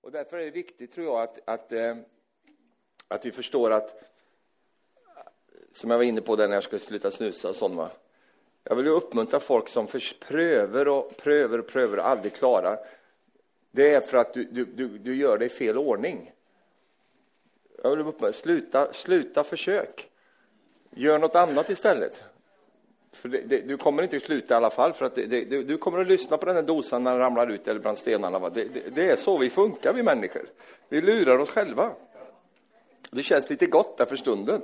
Och därför är det viktigt, tror jag, att, att, eh, att vi förstår att, som jag var inne på där när jag skulle sluta snusa och sånt, va? Jag vill ju uppmuntra folk som prövar och prövar och pröver och aldrig klarar. Det är för att du, du, du, du gör det i fel ordning. Jag vill uppmuntra, sluta, sluta försök. Gör något annat istället. För det, det, du kommer inte att sluta i alla fall, för att det, du kommer att lyssna på den här dosan när den ramlar ut eller bland stenarna. Det, är så vi funkar, vi människor. Vi lurar oss själva. Det känns lite gott där för stunden.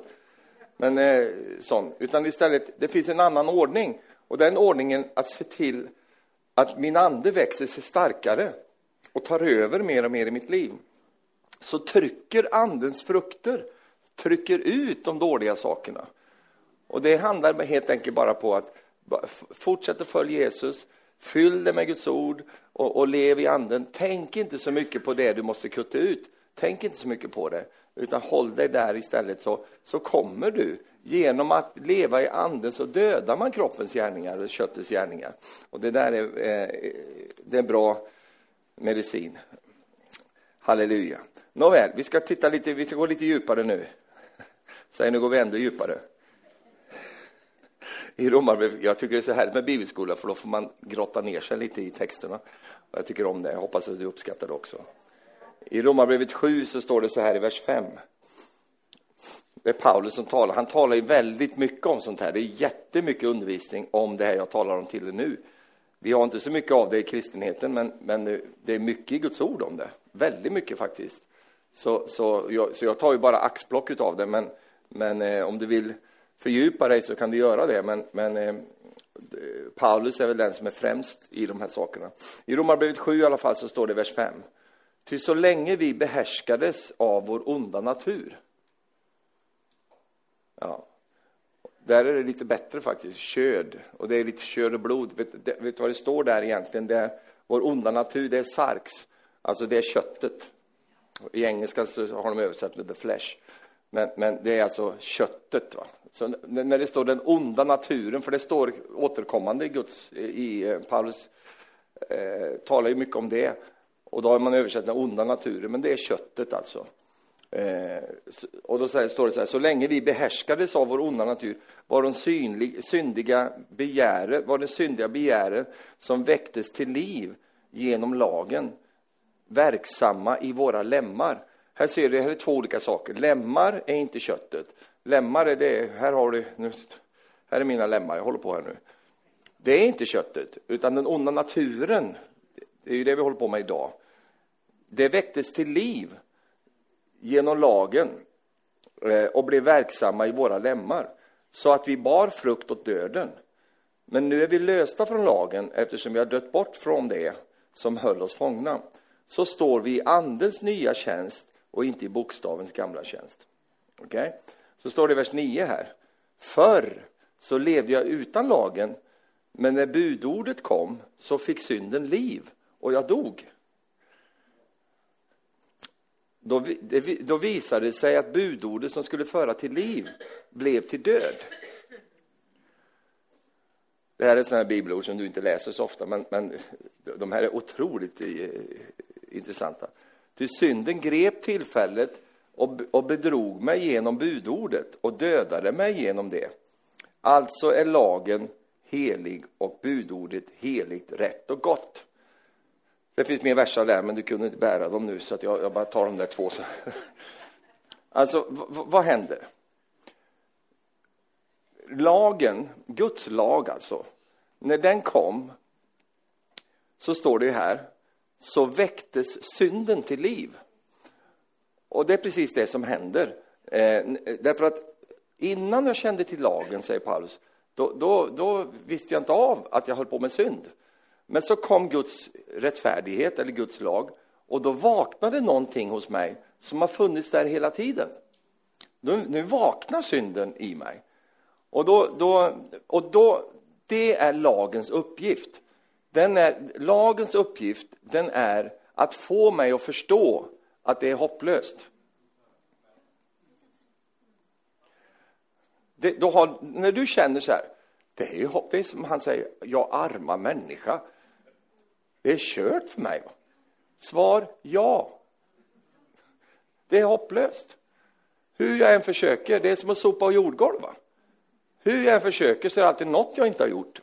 Men eh, sån. Utan istället, det finns en annan ordning. Och den ordningen att se till att min ande växer sig starkare och tar över mer och mer i mitt liv. Så trycker andens frukter, trycker ut de dåliga sakerna. Och det handlar helt enkelt bara på att fortsätta följa Jesus, fyll dig med Guds ord och, och lev i anden. Tänk inte så mycket på det du måste kutta ut. Tänk inte så mycket på det, utan håll dig där istället så, så kommer du. Genom att leva i anden så dödar man kroppens gärningar och köttets gärningar. Och det där är, eh, det är bra medicin. Halleluja. Nåväl, vi ska titta lite, vi ska gå lite djupare nu. Säg, nu går vi ändå djupare i Romarbrevet. Jag tycker det är så härligt med bibelskola, för då får man grotta ner sig lite i texterna. Och jag tycker om det. Jag hoppas att du uppskattar det också. I Romarbrevet 7 så står det så här i vers 5. Det är Paulus som talar. Han talar ju väldigt mycket om sånt här. Det är jättemycket undervisning om det här jag talar om till nu. Vi har inte så mycket av det i kristenheten, men, men det är mycket i Guds ord om det. Väldigt mycket faktiskt. Så, så, jag, så jag tar ju bara axplock av det, men, men eh, om du vill fördjupa dig så kan du göra det, men, men eh, Paulus är väl den som är främst i de här sakerna. I Romarbrevet 7 i alla fall så står det i vers 5. Ty så länge vi behärskades av vår onda natur. Ja, där är det lite bättre faktiskt, köd. Och det är lite köd och blod. Vet, vet du vad det står där egentligen? Det är, vår onda natur, det är sarx. Alltså det är köttet. I engelska så har de översatt med the flesh. Men, men det är alltså köttet. Va? Så när det står den onda naturen, för det står återkommande i Guds, i eh, Paulus eh, talar ju mycket om det. Och då har man översatt den onda naturen, men det är köttet alltså. Eh, och då står det så här, så länge vi behärskades av vår onda natur var de synlig, syndiga begäret, var det syndiga begäret som väcktes till liv genom lagen verksamma i våra lemmar. Här ser du, här är två olika saker. Lemmar är inte köttet. Lemmar är det, här har du, nu, här är mina lemmar, jag håller på här nu. Det är inte köttet, utan den onda naturen, det är ju det vi håller på med idag. Det väcktes till liv genom lagen eh, och blev verksamma i våra lemmar, så att vi bar frukt åt döden. Men nu är vi lösta från lagen eftersom vi har dött bort från det som höll oss fångna. Så står vi i andens nya tjänst och inte i bokstavens gamla tjänst. Okej? Okay? Så står det i vers 9 här. Förr så levde jag utan lagen, men när budordet kom så fick synden liv och jag dog. Då, då visade det sig att budordet som skulle föra till liv blev till död. Det här är sådana bibelord som du inte läser så ofta, men, men de här är otroligt eh, intressanta. Ty synden grep tillfället och, och bedrog mig genom budordet och dödade mig genom det. Alltså är lagen helig och budordet heligt, rätt och gott. Det finns mer verser där, men du kunde inte bära dem nu, så att jag, jag bara tar de där två. Alltså, vad händer? Lagen, Guds lag alltså, när den kom, så står det ju här, så väcktes synden till liv. Och det är precis det som händer. Eh, eh, därför att innan jag kände till lagen, säger Paulus, då, då, då, visste jag inte av att jag höll på med synd. Men så kom Guds rättfärdighet, eller Guds lag, och då vaknade någonting hos mig som har funnits där hela tiden. Nu, nu vaknar synden i mig. Och, då, då, och då, det är lagens uppgift. Den är, lagens uppgift den är att få mig att förstå att det är hopplöst. Det, då har, när du känner så här, det är, ju, det är som han säger, jag arma människa. Det är kört för mig. Svar, ja, Det är hopplöst. Hur jag än försöker, det är som att sopa jordgolv. Va? Hur jag än försöker så är det alltid något jag inte har gjort.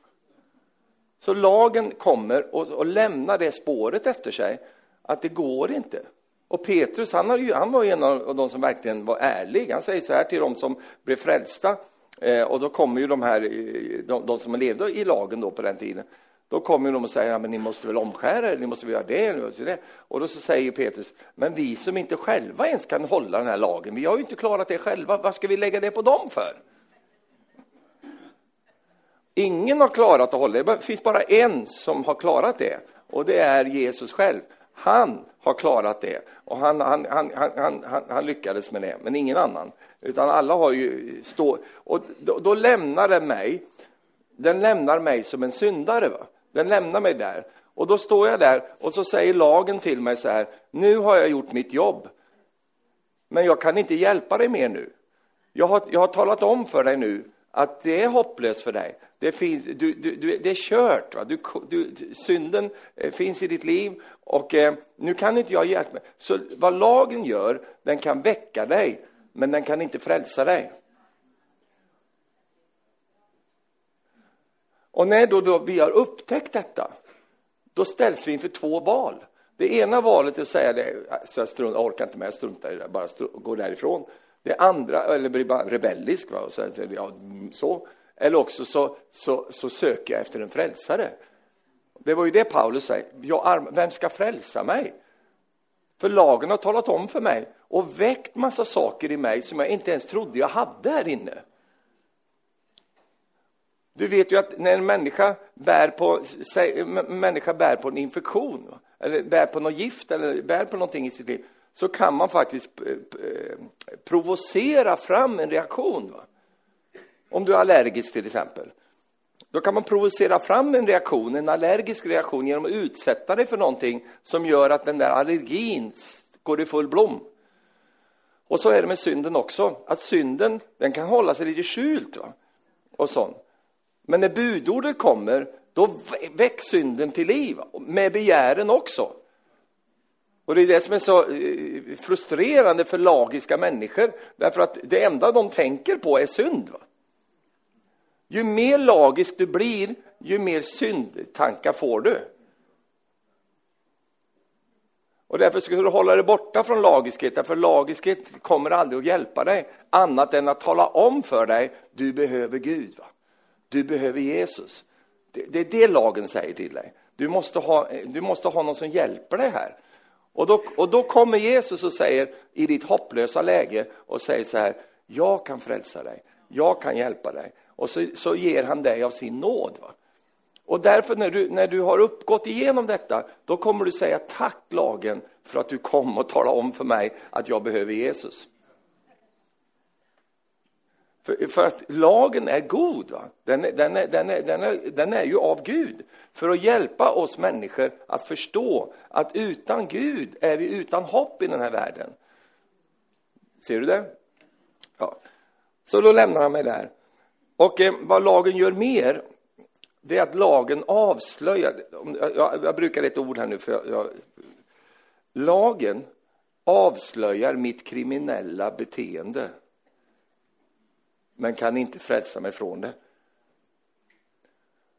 Så lagen kommer och, och lämnar det spåret efter sig, att det går inte. Och Petrus, han, har ju, han var ju en av de som verkligen var ärlig. Han säger så här till de som blev frälsta, eh, och då kommer ju de här, eh, de, de, som levde i lagen då på den tiden, då kommer de och säger, ja, men ni måste väl omskära er, ni måste väl göra det, och det. Och då så säger Petrus, men vi som inte själva ens kan hålla den här lagen, vi har ju inte klarat det själva, vad ska vi lägga det på dem för? Ingen har klarat att hålla det, det finns bara en som har klarat det, och det är Jesus själv. Han har klarat det och han, han, han, han, han, han lyckades med det, men ingen annan. Utan alla har ju stå och då, då lämnar den mig, den lämnar mig som en syndare. Va? Den lämnar mig där. Och då står jag där och så säger lagen till mig så här, nu har jag gjort mitt jobb. Men jag kan inte hjälpa dig mer nu. Jag har, jag har talat om för dig nu att det är hopplöst för dig. Det, finns, du, du, du, det är kört. Va? Du, synden eh, finns i ditt liv och eh, nu kan inte jag hjälpa dig. Så vad lagen gör, den kan väcka dig, men den kan inte frälsa dig. Och när då, då vi har upptäckt detta, då ställs vi inför två val. Det ena valet är att säga det, så jag, strunt, jag orkar inte med, jag struntar i det, bara gå därifrån. Det andra, eller blir bara rebellisk, va? Och så, ja, så. eller också så, så, så söker jag efter en frälsare. Det var ju det Paulus säger, jag, vem ska frälsa mig? För lagen har talat om för mig och väckt massa saker i mig som jag inte ens trodde jag hade här inne. Du vet ju att när en människa bär på, människa bär på en infektion, eller bär på något gift, eller bär på någonting i sitt liv, så kan man faktiskt provocera fram en reaktion. Va? Om du är allergisk till exempel. Då kan man provocera fram en reaktion, en allergisk reaktion, genom att utsätta dig för någonting som gör att den där allergin går i full blom. Och så är det med synden också, att synden den kan hålla sig lite skjult. Va? Och sånt. Men när budordet kommer, då väcks synden till liv, med begären också. Och det är det som är så eh, frustrerande för lagiska människor, därför att det enda de tänker på är synd. Va? Ju mer lagisk du blir, ju mer syndtankar får du. Och därför ska du hålla dig borta från lagiskhet, för lagiskhet kommer aldrig att hjälpa dig, annat än att tala om för dig, du behöver Gud. Va? Du behöver Jesus. Det, det, är det lagen säger till dig. Du måste, ha, du måste ha någon som hjälper dig här. Och då, och då kommer Jesus och säger i ditt hopplösa läge och säger så här, jag kan frälsa dig, jag kan hjälpa dig. Och så, så ger han dig av sin nåd. Va? Och därför när du, när du har uppgått igenom detta, då kommer du säga tack lagen för att du kom och talade om för mig att jag behöver Jesus. För, för, att lagen är god. Va? Den, den, är, den, är, den, är, den är ju av Gud för att hjälpa oss människor att förstå att utan Gud är vi utan hopp i den här världen. Ser du det? Ja. Så då lämnar han mig där. Och eh, vad lagen gör mer, det är att lagen avslöjar, jag, jag brukar ett ord här nu, för jag, jag, lagen avslöjar mitt kriminella beteende men kan inte frälsa mig från det.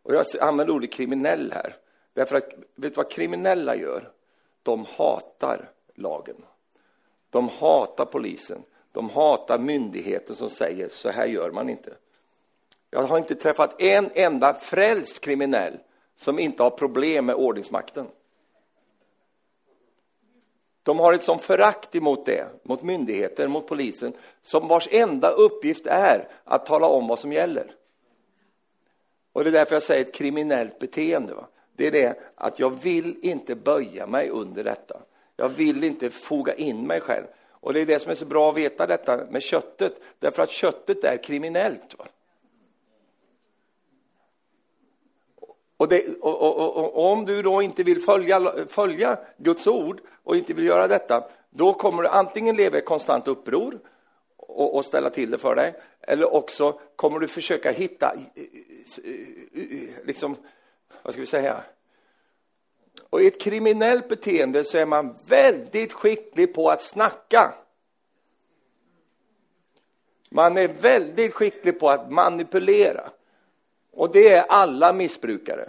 Och jag använder ordet kriminell här, därför att vet du vad kriminella gör? De hatar lagen. De hatar polisen. De hatar myndigheten som säger så här gör man inte. Jag har inte träffat en enda frälst kriminell som inte har problem med ordningsmakten. De har ett sånt förakt emot det, mot myndigheter, mot polisen, som vars enda uppgift är att tala om vad som gäller. Och det är därför jag säger ett kriminellt beteende. Va? Det är det att jag vill inte böja mig under detta. Jag vill inte foga in mig själv. Och det är det som är så bra att veta detta med köttet, därför att köttet är kriminellt. Va? Och, det, och, och, och, om du då inte vill följa, följa Guds ord och inte vill göra detta, då kommer du antingen leva i konstant uppror och, och ställa till det för dig, eller också kommer du försöka hitta, eh, eh, liksom, vad ska vi säga, och i ett kriminellt beteende så är man väldigt skicklig på att snacka Man är väldigt skicklig på att manipulera. Och det är alla missbrukare.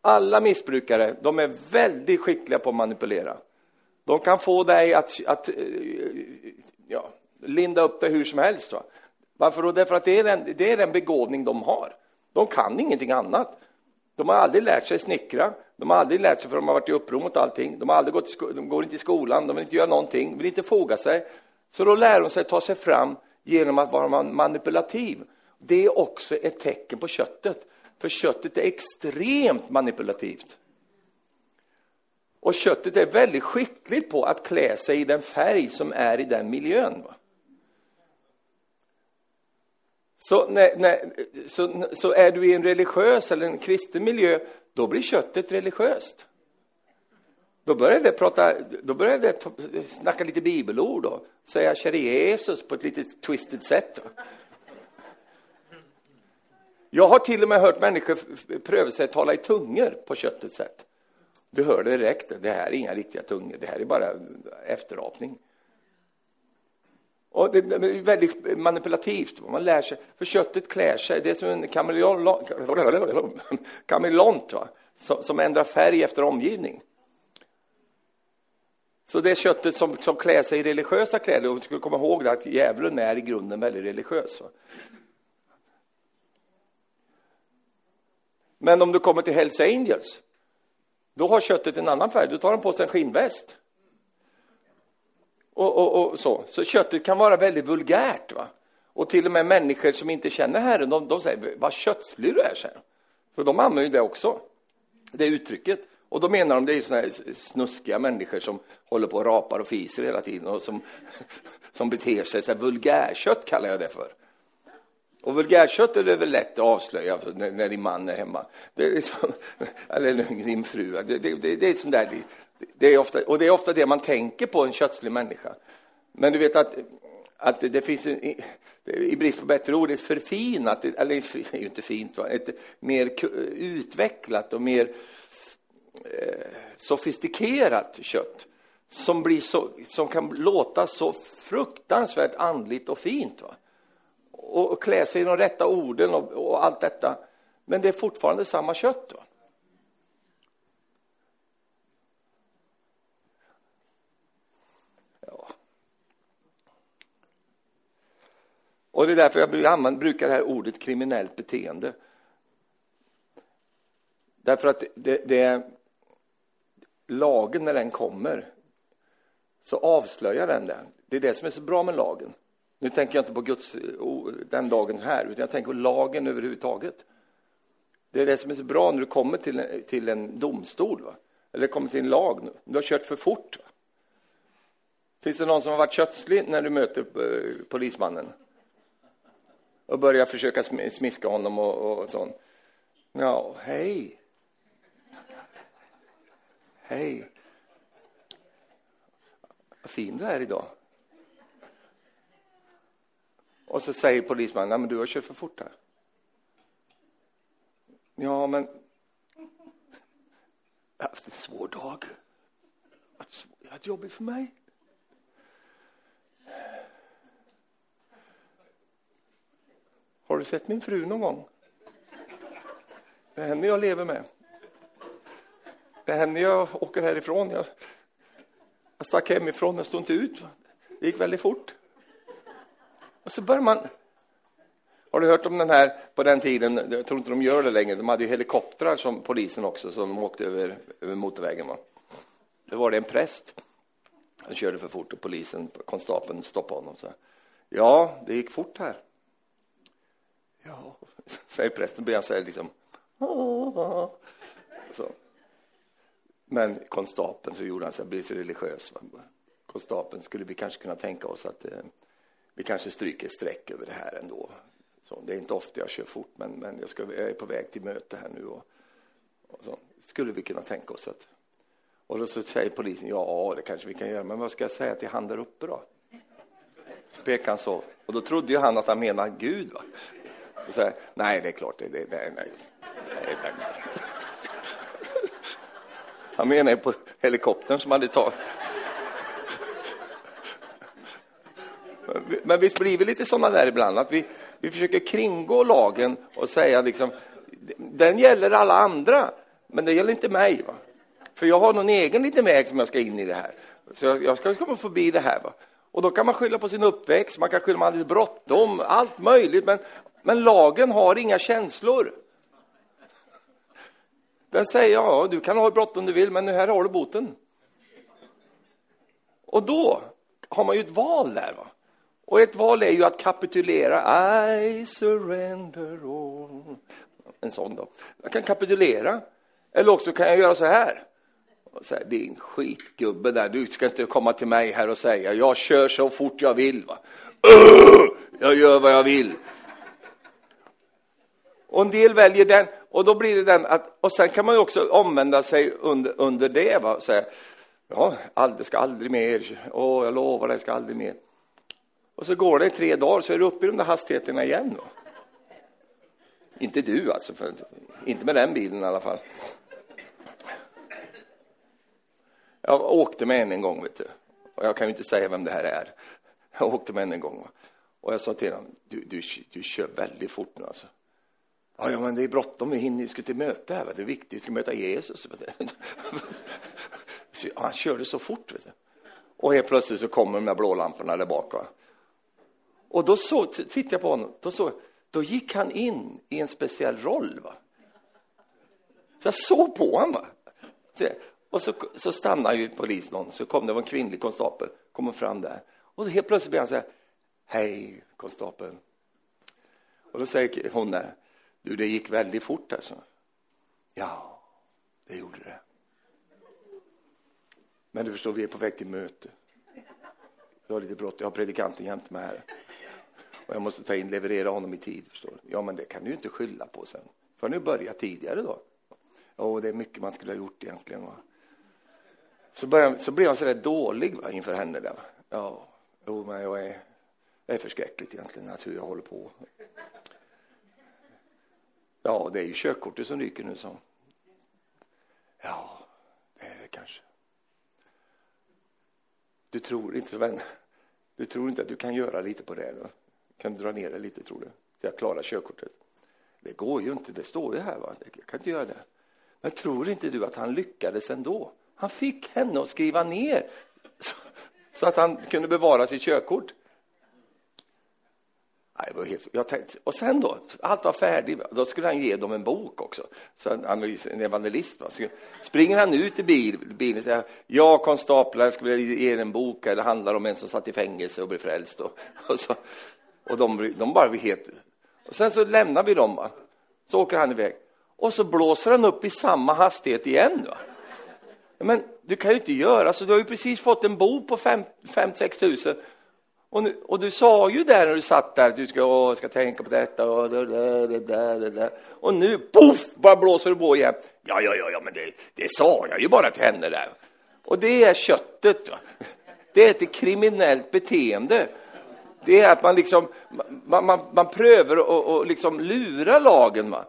Alla missbrukare, de är väldigt skickliga på att manipulera. De kan få dig att, att eh, ja, linda upp dig hur som helst. Va? Varför då? Därför att det är, den, det är den begåvning de har. De kan ingenting annat. De har aldrig lärt sig snickra, de har aldrig lärt sig för de har varit i uppror mot allting. De, har aldrig gått de går inte i skolan, de vill inte göra någonting, vill inte foga sig. Så då lär de sig ta sig fram genom att vara manipulativ. Det är också ett tecken på köttet, för köttet är extremt manipulativt. Och köttet är väldigt skickligt på att klä sig i den färg som är i den miljön. Va? Så, när, när, så, så är du i en religiös eller en kristen miljö, då blir köttet religiöst. Då börjar det, prata, då börjar det snacka lite bibelord och säga käre Jesus på ett lite twisted sätt. Jag har till och med hört människor pröva sig att tala i tungor på köttets sätt. Du hör det direkt, det här är inga riktiga tungor, det här är bara efterapning. Och det är väldigt manipulativt, man lär sig, för köttet klär sig, det är som en kameleont, som ändrar färg efter omgivning. Så det är köttet som, som klär sig i religiösa kläder, och du ska komma ihåg det, att djävulen är i grunden väldigt religiös. Va? Men om du kommer till Hells Angels, då har köttet en annan färg, Du tar de på sig en skinnväst. Och, och, och, så. så köttet kan vara väldigt vulgärt. Va? Och till och med människor som inte känner Herren, de, de säger vad kötslig du är, säger För de använder ju det också, det uttrycket. Och då menar de det är såna här snuskiga människor som håller på och rapar och fiser hela tiden och som, som beter sig så här, vulgärkött kallar jag det för. Och vulgärkött är det väl lätt att avslöja när, när din man är hemma. Det är liksom, eller din fru. Det, det, det, det är sånt där, det är ofta, och det är ofta det man tänker på en kötslig människa. Men du vet att, att det finns, en, i brist på bättre ord, ett förfinat, eller det är ju inte fint, va? ett mer utvecklat och mer eh, sofistikerat kött som, blir så, som kan låta så fruktansvärt andligt och fint. Va? Och, klä sig i de rätta orden och, och allt detta. Men det är fortfarande samma kött. Va? Och det är därför jag brukar det här ordet kriminellt beteende. Därför att det, det, lagen, när den kommer, så avslöjar den det. Det är det som är så bra med lagen. Nu tänker jag inte på Guds, den dagen här, utan jag tänker på lagen överhuvudtaget. Det är det som är så bra när du kommer till, till en domstol, va? eller kommer till en lag. Du har kört för fort. Va? Finns det någon som har varit kötslig när du möter eh, polismannen? och börjar försöka smiska honom och, och sånt. Ja, hej. Hej. Vad fin du är idag. Och så säger polismannen, nej men du har kört för fort här. Ja, men jag har haft en svår dag. Det har varit jobbigt för mig. Har du sett min fru någon gång? Det är henne jag lever med. Det är henne jag åker härifrån. Jag, jag stack hemifrån, jag stod inte ut. Det gick väldigt fort. Och så börjar man... Har du hört om den här på den tiden? Jag tror inte de gör det längre. De hade ju helikoptrar som polisen också som åkte över, över motorvägen. Va? Då var det en präst. Han körde för fort och polisen, konstapeln, stoppade honom. Så. Ja, det gick fort här. Ja, säger prästen, blir han så här liksom. Så. Men konstapeln så gjorde han så här, blir så religiös. Konstapeln skulle vi kanske kunna tänka oss att eh, vi kanske stryker streck över det här ändå. Så, det är inte ofta jag kör fort, men, men jag, ska, jag är på väg till möte här nu. Och, och så. Skulle vi kunna tänka oss att... Och då så säger polisen, ja, det kanske vi kan göra, men vad ska jag säga till han där uppe då? Så pekar han så. Och då trodde ju han att han menade Gud. Va? Och så här, nej, det är klart, det, det, nej, nej, nej, nej. Han menar ju på helikoptern som hade tagit... Men visst blir vi lite sådana där ibland, att vi, vi försöker kringgå lagen och säga liksom, den gäller alla andra, men det gäller inte mig. Va? För jag har någon egen liten väg som jag ska in i det här. Så jag, jag ska komma förbi det här. Va? Och då kan man skylla på sin uppväxt, man kan skylla på att man hade bråttom, allt möjligt. Men, men lagen har inga känslor. Den säger, ja, du kan ha hur bråttom du vill, men här har du boten. Och då har man ju ett val där. Va? Och ett val är ju att kapitulera. I surrender all. En sån då. Jag kan kapitulera. Eller också kan jag göra så här. Och säga, din skitgubbe där, du ska inte komma till mig här och säga, jag kör så fort jag vill. Va? jag gör vad jag vill. Och en del väljer den, och då blir det den att, och sen kan man ju också omvända sig under, under det. Va? Och säga, ja, det ska aldrig mer, åh, jag lovar det ska aldrig mer. Och så går det tre dagar så är du uppe i de där hastigheterna igen. Då. Inte du alltså, för, inte med den bilen i alla fall. Jag åkte med en en gång, vet du. Och jag kan ju inte säga vem det här är. Jag åkte med en en gång. Och jag sa till honom, du, du, du kör väldigt fort nu alltså. Ja, ja men det är bråttom, vi hinner, vi ska till möte här, det är viktigt, vi ska möta Jesus. Så han körde så fort, vet du. Och helt plötsligt så kommer de där blålamporna där bak. Va? Och då så, tittade jag på honom, då, så, då gick han in i en speciell roll. Va? Så jag såg på honom. Va? Och så, så stannade ju polisen någon, så kom det var en kvinnlig konstapel, kom fram där. Och så helt plötsligt blir han så här, hej konstapeln. Och då säger hon där, du det gick väldigt fort alltså. Ja, det gjorde det. Men du förstår, vi är på väg till möte. Jag har lite bråttom, jag har predikanten jämte mig här. Och jag måste ta in, leverera honom i tid, förstår du. Ja, men det kan du ju inte skylla på sen. För nu börja tidigare då. Och det är mycket man skulle ha gjort egentligen. Va? Så, började, så blev han så där dålig va, inför henne. Där. Ja, jo, men jag är, det är förskräckligt egentligen att hur jag håller på. Ja, det är ju körkortet som ryker nu, så. Ja, det är det kanske. Du tror inte, vän, du tror inte att du kan göra lite på det? Då? Kan du dra ner det lite, tror du? Så jag klarar körkortet? Det går ju inte, det står ju här. Va? Jag kan inte göra det. Men tror inte du att han lyckades ändå? Han fick henne att skriva ner så, så att han kunde bevara sitt körkort. Nej, var helt, jag tänkte, och sen då, allt var färdigt, då skulle han ge dem en bok också. Så han var ju en evangelist. Va? Så springer han ut i bil, bilen och säger, jag konstaplar, skulle ge er en bok, Eller handlar om en som satt i fängelse och blev frälst. Och, och, så, och de, de bara blir helt... Och sen så lämnar vi dem, va? så åker han iväg. Och så blåser han upp i samma hastighet igen. Va? Men du kan ju inte göra så. Du har ju precis fått en bok på 5-6 tusen. Och, nu, och, du sa ju där när du satt där att du ska, åh, ska tänka på detta och det där, det där, det där. Och nu, poff, bara blåser du på igen. Ja, ja, ja, ja men det, det sa jag ju bara till henne där. Och det är köttet. Va? Det är ett kriminellt beteende. Det är att man liksom, man, man, man prövar att liksom lura lagen va?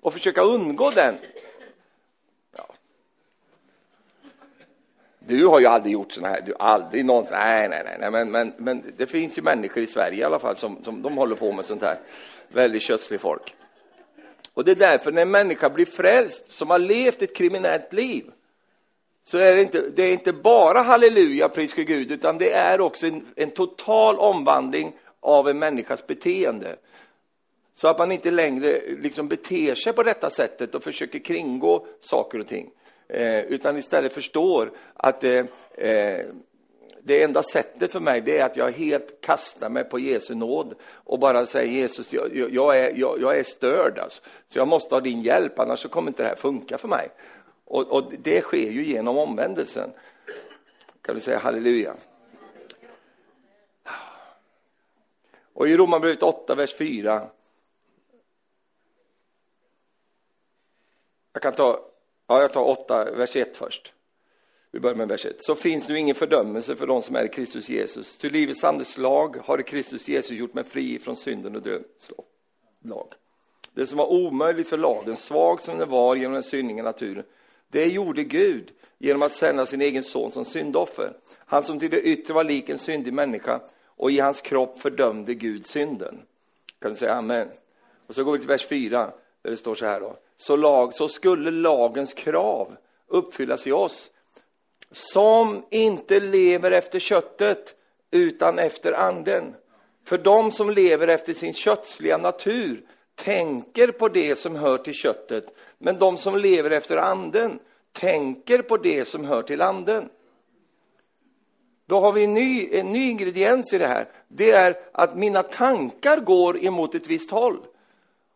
och försöka undgå den. Du har ju aldrig gjort sådana här, du aldrig någonsin, nej, nej, nej, men, men, men det finns ju människor i Sverige i alla fall som, som de håller på med sånt här. Väldigt kötslig folk. Och det är därför när en människa blir frälst, som har levt ett kriminellt liv, så är det inte, det är inte bara halleluja, pris för Gud, utan det är också en, en total omvandling av en människas beteende. Så att man inte längre liksom beter sig på detta sättet och försöker kringgå saker och ting eh, utan istället förstår att eh, eh, det enda sättet för mig det är att jag helt kastar mig på Jesu nåd och bara säger Jesus, jag, jag är, jag, jag, är störd alltså. så jag måste ha din hjälp, annars så kommer inte det här funka för mig. Och, och det sker ju genom omvändelsen. Kan du säga halleluja? Och i Romarbrevet 8, vers 4. Jag kan ta Ja, jag tar 8, vers 1 först. Vi börjar med vers 1. Så finns nu ingen fördömelse för de som är i Kristus Jesus. Till livets andes lag har Kristus Jesus gjort mig fri från synden och dödens lag. Det som var omöjligt för lagen, svag som den var genom den syndiga naturen, det gjorde Gud genom att sända sin egen son som syndoffer. Han som till det yttre var lik en syndig människa och i hans kropp fördömde Gud synden. Kan du säga amen? Och så går vi till vers 4, där det står så här då. Så, lag, så skulle lagens krav uppfyllas i oss som inte lever efter köttet utan efter anden. För de som lever efter sin kötsliga natur tänker på det som hör till köttet, men de som lever efter anden tänker på det som hör till anden. Då har vi en ny, en ny ingrediens i det här. Det är att mina tankar går emot ett visst håll.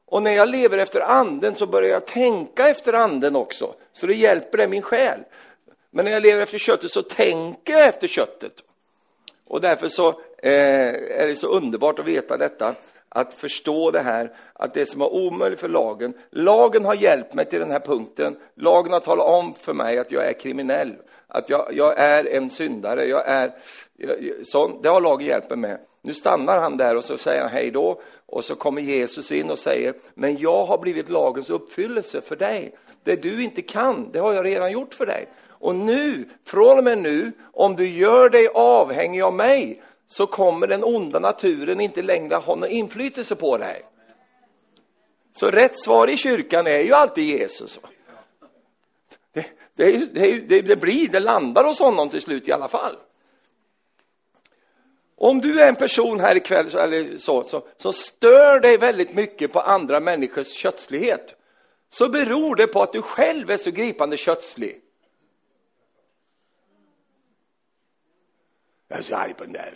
Och när jag lever efter anden så börjar jag tänka efter anden också. Så det hjälper det min själ. Men när jag lever efter köttet så tänker jag efter köttet. Och därför så eh, är det så underbart att veta detta, att förstå det här, att det som var omöjligt för lagen, lagen har hjälpt mig till den här punkten, lagen har talat om för mig att jag är kriminell, att jag, jag är en syndare, jag är, sån, det har lagen hjälpt mig med. Nu stannar han där och så säger han hej då och så kommer Jesus in och säger, men jag har blivit lagens uppfyllelse för dig. Det du inte kan, det har jag redan gjort för dig. Och nu, från och med nu, om du gör dig avhängig av mig, så kommer den onda naturen inte längre ha någon inflytelse på dig. Så rätt svar i kyrkan är ju alltid Jesus. Det, det, det, det, blir, det landar hos honom till slut i alla fall. Om du är en person här ikväll eller så, så, så stör dig väldigt mycket på andra människors kötslighet, så beror det på att du själv är så gripande kötslig. Jag är så arg på den där.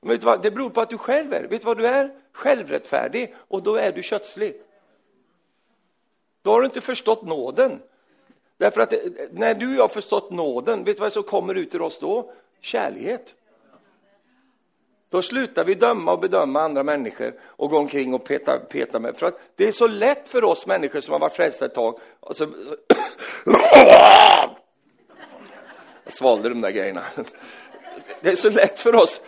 Men vet du vad? Det beror på att du själv är. Vet du vad du är? Självrättfärdig. Och då är du kötslig. Då har du inte förstått nåden. Därför att när du och jag har förstått nåden, vet du vad som kommer ut ur oss då? Kärlighet. Då slutar vi döma och bedöma andra människor och gå omkring och peta, peta med. För att det är så lätt för oss människor som har varit frälsta ett tag. Så... Jag svalde de där grejerna det är så lätt för oss.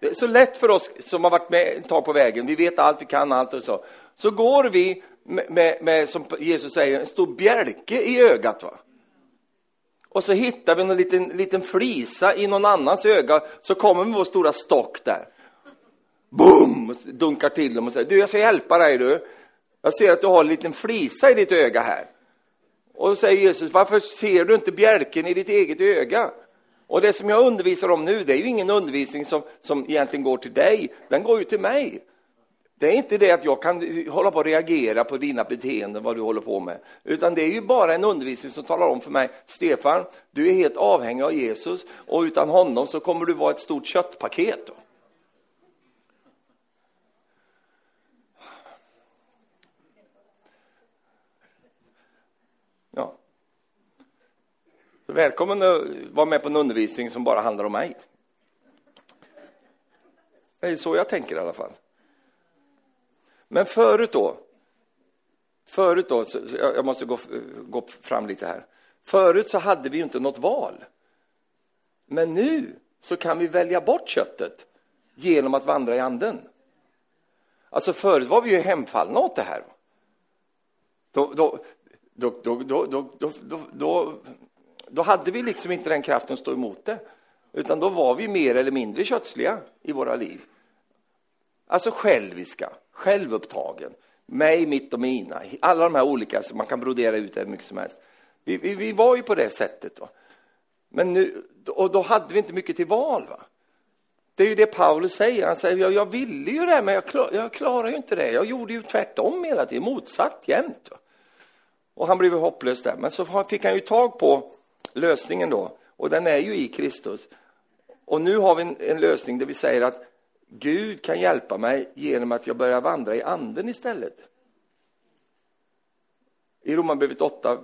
Det är så lätt för oss som har varit med ett tag på vägen. Vi vet allt, vi kan allt och så. Så går vi med, med, med som Jesus säger, en stor bjälke i ögat. Va? Och så hittar vi en liten, liten flisa i någon annans öga, så kommer vi med vår stora stock där. Boom! Dunkar till dem och säger, du jag ska hjälpa dig du. Jag ser att du har en liten flisa i ditt öga här. Och då säger Jesus, varför ser du inte bjälken i ditt eget öga? Och det som jag undervisar om nu, det är ju ingen undervisning som, som egentligen går till dig, den går ju till mig. Det är inte det att jag kan hålla på och reagera på dina beteenden, vad du håller på med, utan det är ju bara en undervisning som talar om för mig, Stefan, du är helt avhängig av Jesus och utan honom så kommer du vara ett stort köttpaket. Då. Så välkommen att vara med på en undervisning som bara handlar om mig. Det är så jag tänker i alla fall. Men förut då, förut då, jag måste gå, gå fram lite här. Förut så hade vi ju inte något val. Men nu så kan vi välja bort köttet genom att vandra i anden. Alltså förut var vi ju hemfallna åt det här. Då, då, då, då, då, då, då, då, då då hade vi liksom inte den kraften att stå emot det. Utan då var vi mer eller mindre kötsliga i våra liv. Alltså själviska, självupptagen, mig, mitt och mina. Alla de här olika, man kan brodera ut det hur mycket som helst. Vi, vi, vi, var ju på det sättet. Då. Men nu, och då hade vi inte mycket till val. Va? Det är ju det Paulus säger. Han säger, jag, jag ville ju det, men jag, klar, jag klarar ju inte det. Jag gjorde ju tvärtom hela tiden, motsatt jämt. Va? Och han blev hopplös där. Men så fick han ju tag på lösningen då, och den är ju i Kristus. Och nu har vi en, en lösning där vi säger att Gud kan hjälpa mig genom att jag börjar vandra i anden istället. I Romarbrevet 8,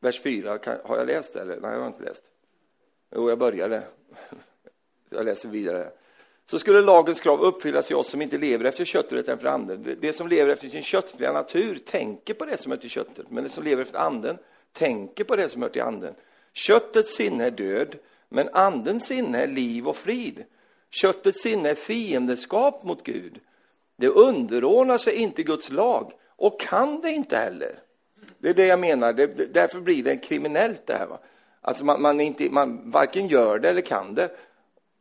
vers 4, kan, har jag läst det eller? Nej, jag har inte läst. Jo, jag började. Jag läser vidare. Så skulle lagens krav uppfyllas i oss som inte lever efter köttet utan efter anden. Det som lever efter sin köttliga natur tänker på det som hör till köttet, men det som lever efter anden tänker på det som hör till anden. Köttets sinne är död, men andens sinne är liv och frid. Köttets sinne är fiendeskap mot Gud. Det underordnar sig inte Guds lag och kan det inte heller. Det är det jag menar, det, därför blir det kriminellt det här. Va? Alltså man, man, inte, man varken gör det eller kan det.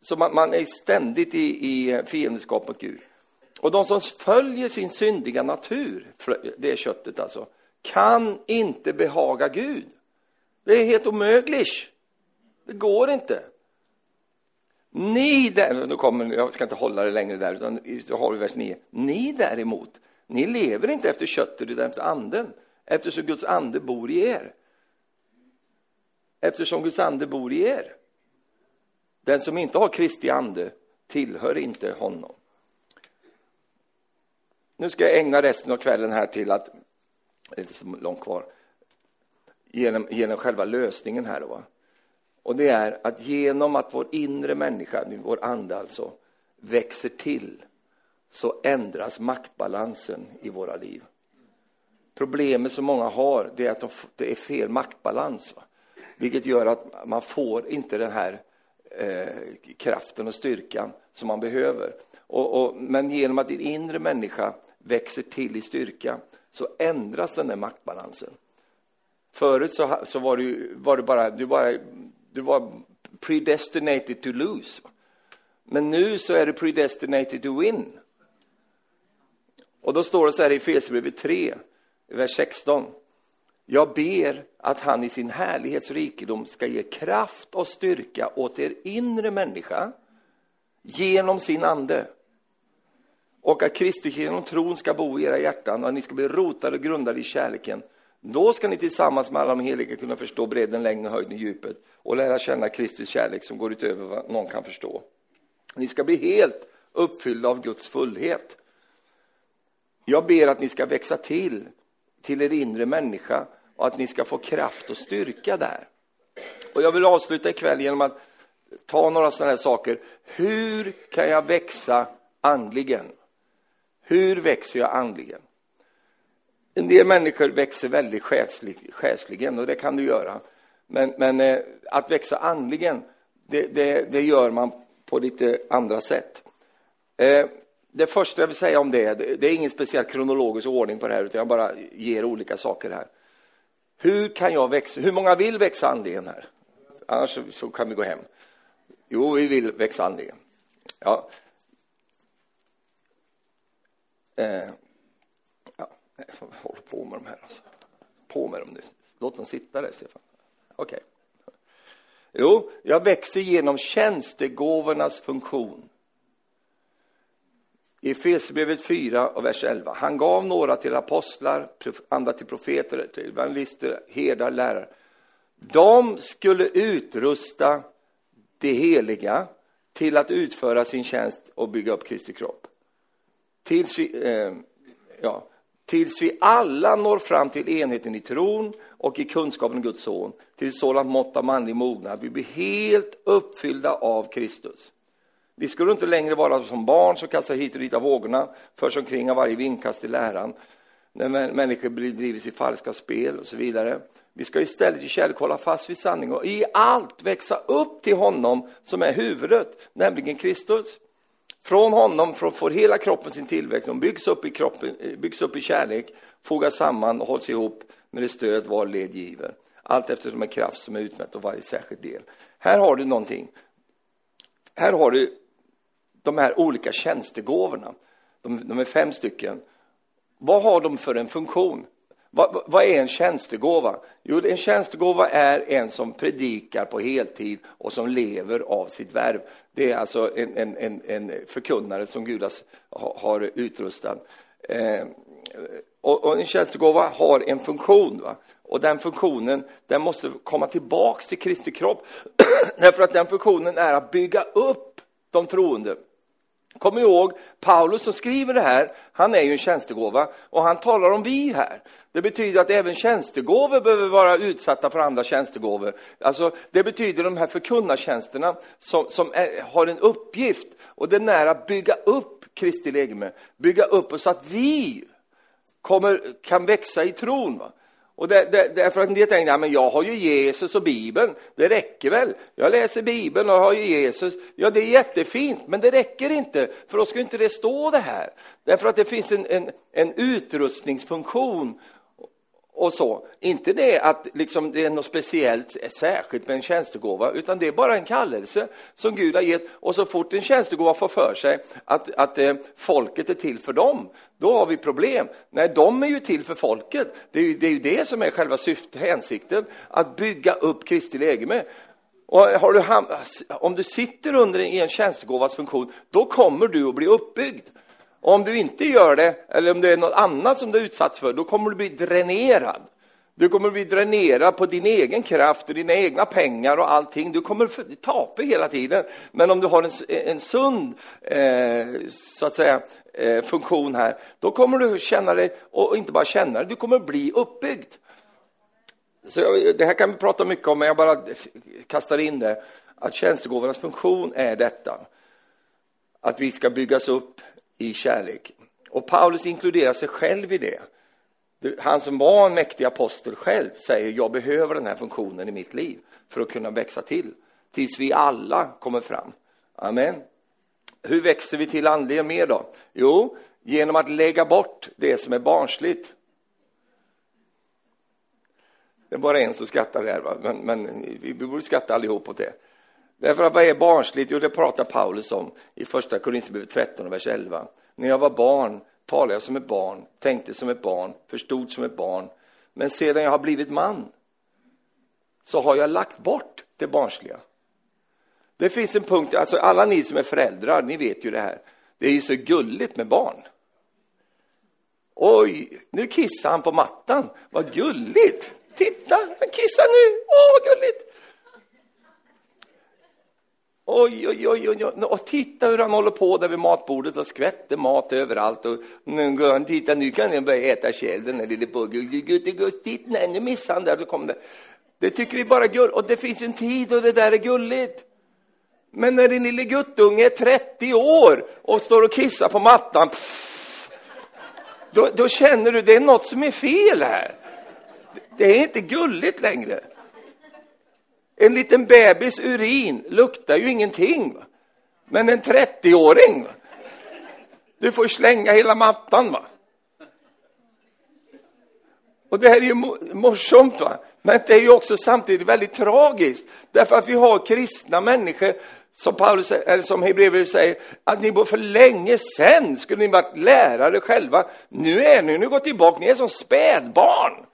Så man, man är ständigt i, i fiendskap mot Gud. Och de som följer sin syndiga natur, det är köttet alltså, kan inte behaga Gud. Det är helt omöjligt. Det går inte. Ni där, nu kommer, jag ska inte hålla det längre där, utan har vi vers 9. Ni däremot, ni lever inte efter köttet utan efter anden, eftersom Guds ande bor i er. Eftersom Guds ande bor i er. Den som inte har Kristi ande tillhör inte honom. Nu ska jag ägna resten av kvällen här till att, det är inte så långt kvar, genom, genom själva lösningen här då. Och det är att genom att vår inre människa, vår ande alltså, växer till så ändras maktbalansen i våra liv. Problemet som många har det är att det är fel maktbalans. Va? Vilket gör att man får inte den här eh, kraften och styrkan som man behöver. Och, och, men genom att din inre människa växer till i styrka så ändras den där maktbalansen. Förut så, så var, du, var, du bara, du, bara, du var predestinated to lose. Men nu så är du predestinated to win. Och då står det så här i Efesierbrevet 3, vers 16. Jag ber att han i sin härlighetsrikedom ska ge kraft och styrka åt er inre människa genom sin ande. Och att Kristus genom tron ska bo i era hjärtan och att ni ska bli rotade och grundade i kärleken. Då ska ni tillsammans med alla de heliga kunna förstå bredden, längden, höjden och djupet och lära känna Kristus kärlek som går utöver vad någon kan förstå. Ni ska bli helt uppfyllda av Guds fullhet. Jag ber att ni ska växa till, till er inre människa och att ni ska få kraft och styrka där. Och jag vill avsluta ikväll genom att ta några sådana här saker. Hur kan jag växa andligen? Hur växer jag andligen? En del människor växer väldigt själsligen och det kan du göra. Men, men eh, att växa andligen, det, det, det, gör man på lite andra sätt. Eh, det första jag vill säga om det, det är ingen speciell kronologisk ordning på det här, utan jag bara ger olika saker här. Hur kan jag växa? Hur många vill växa andligen här? Annars så, så kan vi gå hem. Jo, vi vill växa andligen. Ja. Eh, Nej, ja, jag håller på med de här. Alltså. På med dem nu. Låt dem sitta där, Stefan. Okej. Okay. Jo, jag växer genom tjänstegåvornas funktion. I Efesierbrevet 4 och vers 11. Han gav några till apostlar, andra till profeter, till evangelister, herdar, lärare. De skulle utrusta det heliga till att utföra sin tjänst och bygga upp Kristi kropp. Till, eh, ja, tills vi alla når fram till enheten i tron och i kunskapen om Guds son, till sådant mått av manlig mognad, vi blir helt uppfyllda av Kristus. Vi skulle inte längre vara som barn som kastar hit och dit av vågorna, förs omkring av varje vindkast i läran, när människor drivs i falska spel och så vidare. Vi ska istället i kärlek hålla fast vid sanningen och i allt växa upp till honom som är huvudet, nämligen Kristus. Från honom får hela kroppen sin tillväxt, de byggs upp i, kroppen, eh, byggs upp i kärlek, fogas samman och hålls ihop med det stöd var led giver. Allt eftersom en kraft som är utmätt av varje särskild del. Här har du någonting. Här har du de här olika tjänstegåvorna. De, de är fem stycken. Vad har de för en funktion? Vad, vad, är en tjänstegåva? Jo, en tjänstegåva är en som predikar på heltid och som lever av sitt värv. Det är alltså en, en, en, en förkunnare som Gud har, har utrustat. Eh, och, och, en tjänstegåva har en funktion. Va? Och den funktionen den måste komma tillbaks till Kristi kropp. Därför att den funktionen är att bygga upp de troende. Kom ihåg, Paulus som skriver det här, han är ju en tjänstegåva och han talar om vi här. Det betyder att även tjänstegåvor behöver vara utsatta för andra tjänstegåvor. Alltså, det betyder de här förkunnartjänsterna som, som är, har en uppgift och den är att bygga upp Kristi legeme, bygga upp så att vi kommer, kan växa i tron. Va? Och det, det, därför att en del tänker, ja, men jag har ju Jesus och Bibeln, det räcker väl? Jag läser Bibeln och har ju Jesus. Ja, det är jättefint, men det räcker inte, för då ska inte det stå det här. Därför att det finns en, en, en utrustningsfunktion och så. Inte det att liksom, det är något speciellt särskilt med en tjänstegåva, utan det är bara en kallelse som Gud har gett. Och så fort en tjänstegåva får för sig att, att eh, folket är till för dem, då har vi problem. Nej, de är ju till för folket. Det är ju det, är ju det som är själva syftet, hänsikten, att bygga upp Kristi lägeme. Och har du, om du sitter under i en tjänstegåvas funktion, då kommer du att bli uppbyggd. Och om du inte gör det, eller om det är något annat som du är utsatt för, då kommer du bli dränerad. Du kommer bli dränerad på din egen kraft och dina egna pengar och allting. Du kommer tapa hela tiden. Men om du har en, en sund, eh, så att säga, eh, funktion här, då kommer du känna dig, och inte bara känna dig, du kommer bli uppbyggd. Så jag, det här kan vi prata mycket om, men jag bara kastar in det. Att tjänstegåvornas funktion är detta. Att vi ska byggas upp i kärlek. Och Paulus inkluderar sig själv i det. Han som var en mäktig apostel själv säger jag behöver den här funktionen i mitt liv för att kunna växa till. Tills vi alla kommer fram. Amen. Hur växer vi till andligen mer då? Jo, genom att lägga bort det som är barnsligt. Det är bara en som skrattar här, va? Men, men vi borde skratta allihop åt det. Därför att vad är barnsligt? Jo, det pratar Paulus om i första Korinthierbrevet 13, vers 11. När jag var barn talade jag som ett barn, tänkte som ett barn, förstod som ett barn. Men sedan jag har blivit man så har jag lagt bort det barnsliga. Det finns en punkt, alltså alla ni som är föräldrar, ni vet ju det här. Det är ju så gulligt med barn. Oj, nu kissar han på mattan. Vad gulligt! Titta, han kissar nu. Åh, vad gulligt! Oj, oj, oj, oj, och titta hur han håller på där vid matbordet och skvätter mat överallt. Och nu, går han, titta, nu kan han börja äta själv, den där lille pojken. Nej, nu missade han där. Så kom det. det tycker vi bara gull. Och det finns en tid och det där är gulligt. Men när din lille guttunge är 30 år och står och kissar på mattan, pff, då, då känner du det är något som är fel här. Det är inte gulligt längre. En liten bebis urin luktar ju ingenting. Va? Men en 30-åring, du får slänga hela mattan. Va? Och det här är ju morsomt, va? men det är ju också samtidigt väldigt tragiskt. Därför att vi har kristna människor, som, Paulus, eller som Hebreerbrevet säger, att ni för länge sedan skulle ni varit lärare själva. Nu är ni, nu går tillbaka, ni är som spädbarn.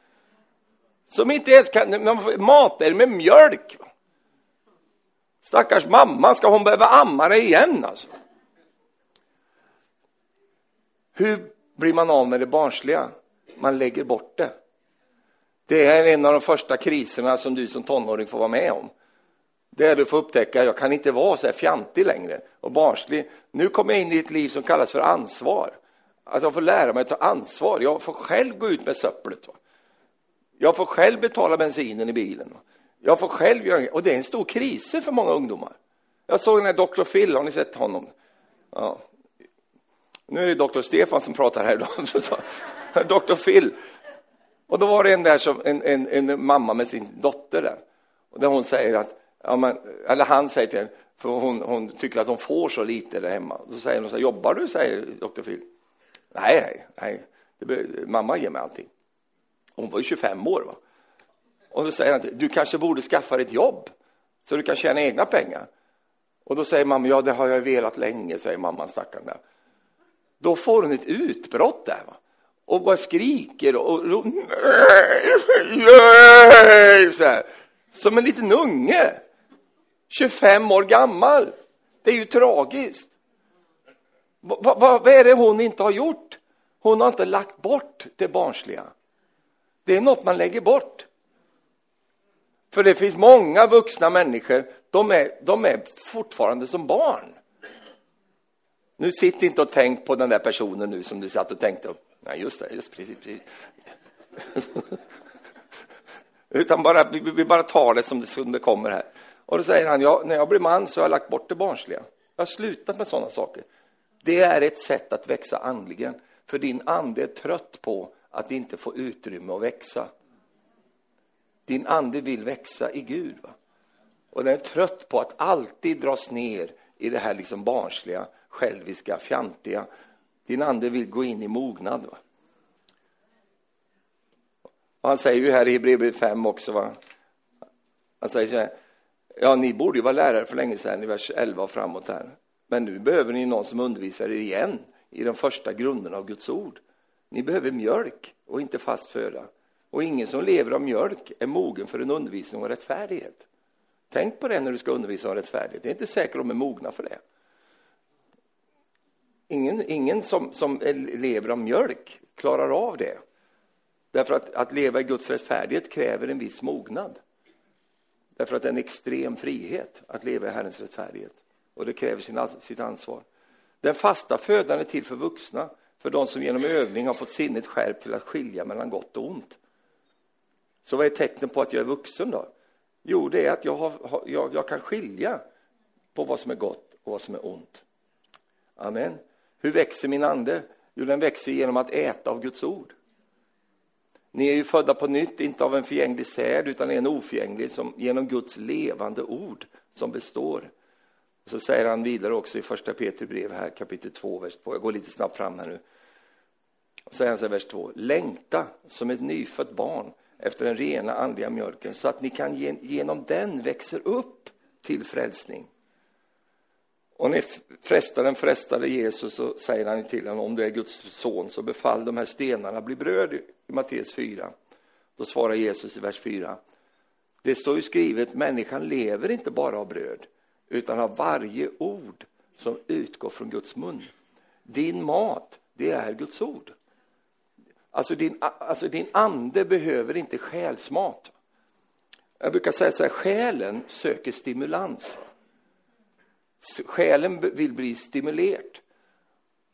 Som inte ens kan mata er med mjölk. Stackars mamma, ska hon behöva amma dig igen alltså? Hur blir man av med det barnsliga? Man lägger bort det. Det är en av de första kriserna som du som tonåring får vara med om. Det är du får upptäcka, jag kan inte vara så här fjantig längre och barnslig. Nu kommer jag in i ett liv som kallas för ansvar. Att jag får lära mig att ta ansvar. Jag får själv gå ut med söpplet. Va? Jag får själv betala bensinen i bilen. Jag får själv göra och det är en stor kris för många ungdomar. Jag såg den här Dr. Phil, har ni sett honom? Ja. Nu är det Dr. Stefan som pratar här idag. Dr. Phil. Och då var det en där som, en, en, en mamma med sin dotter där. Och där hon säger att, ja, men, eller han säger till henne, för hon, hon tycker att hon får så lite där hemma. Och så säger hon så här, jobbar du? säger Dr. Phil. Nej, nej, nej. Det, mamma ger mig allting. Hon var ju 25 år. Va? Och då säger han, du kanske borde skaffa dig ett jobb så du kan tjäna egna pengar. Och då säger mamma, ja det har jag velat länge, säger mamman stackaren där. Då får hon ett utbrott där. Va? Och bara skriker och, och nej, så här. Som en liten unge. 25 år gammal. Det är ju tragiskt. Va, va, vad är det hon inte har gjort? Hon har inte lagt bort det barnsliga. Det är något man lägger bort. För det finns många vuxna människor, de är, de är fortfarande som barn. Nu sitt inte och tänk på den där personen nu som du satt och tänkte. Nej, just det, just precis. precis. Utan bara, vi bara tar det som det, som det kommer här. Och då säger han, ja, när jag blir man så har jag lagt bort det barnsliga. Jag har slutat med sådana saker. Det är ett sätt att växa andligen. För din ande är trött på att inte få utrymme att växa. Din ande vill växa i Gud. Va? Och den är trött på att alltid dras ner i det här liksom barnsliga, själviska, fjantiga. Din ande vill gå in i mognad. Va? Och han säger ju här i Hebreerbrevet 5 också, va? han säger så här, ja, ni borde ju vara lärare för länge sedan i vers 11 och framåt här. Men nu behöver ni någon som undervisar er igen i de första grunderna av Guds ord. Ni behöver mjölk och inte fast föda. Och ingen som lever av mjölk är mogen för en undervisning om rättfärdighet. Tänk på det när du ska undervisa om rättfärdighet. Det är inte säkert att de är mogna för det. Ingen, ingen som, som lever av mjölk klarar av det. Därför att, att leva i Guds rättfärdighet kräver en viss mognad. Därför att det är en extrem frihet att leva i Herrens rättfärdighet. Och det kräver sin, sitt ansvar. Den fasta födan är till för vuxna, för de som genom övning har fått sinnet skärpt till att skilja mellan gott och ont. Så vad är tecknet på att jag är vuxen då? Jo, det är att jag, har, jag, jag kan skilja på vad som är gott och vad som är ont. Amen. Hur växer min ande? Jo, den växer genom att äta av Guds ord. Ni är ju födda på nytt, inte av en förgänglig säd, utan en oförgänglig, som genom Guds levande ord som består. Så säger han vidare också i första Petri brev här, kapitel 2, vers 2. Jag går lite snabbt fram här nu. Så säger han så här, vers 2. Längta som ett nyfött barn efter den rena andliga mjölken så att ni kan genom den växer upp till frälsning. Och när frestaren frestade Jesus så säger han till honom om du är Guds son så befall de här stenarna bli bröd i Matteus 4. Då svarar Jesus i vers 4. Det står ju skrivet människan lever inte bara av bröd utan av varje ord som utgår från Guds mun. Din mat, det är Guds ord. Alltså din, alltså din ande behöver inte själsmat. Jag brukar säga så här, själen söker stimulans. Själen vill bli stimulerad.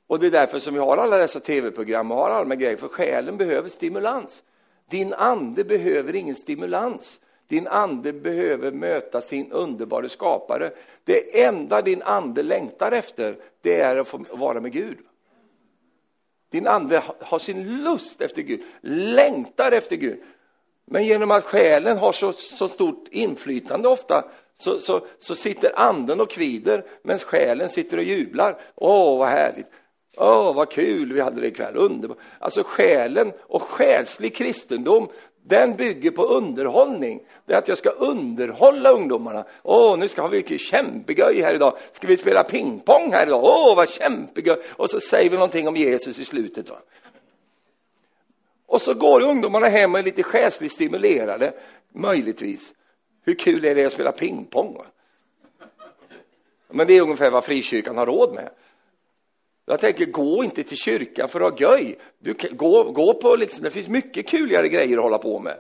Och det är därför som vi har alla dessa tv-program och har alla de här grejerna, för själen behöver stimulans. Din ande behöver ingen stimulans. Din ande behöver möta sin underbara skapare. Det enda din ande längtar efter, det är att få vara med Gud. Din ande har sin lust efter Gud, längtar efter Gud. Men genom att själen har så, så stort inflytande ofta så, så, så sitter anden och kvider medan själen sitter och jublar. Åh, vad härligt! Åh, vad kul vi hade det ikväll! Underbart! Alltså själen och själslig kristendom, den bygger på underhållning. Det är att jag ska underhålla ungdomarna. Åh, nu ska vi kämpegöj här idag. Ska vi spela pingpong här idag? Åh, vad kämpegöj! Och så säger vi någonting om Jesus i slutet. Va? Och så går ungdomarna hem och är lite själsligt stimulerade, möjligtvis. Hur kul är det att spela pingpong? Va? Men det är ungefär vad frikyrkan har råd med. Jag tänker, gå inte till kyrkan för att ha göj. Du, gå, gå på liksom, det finns mycket kuligare grejer att hålla på med.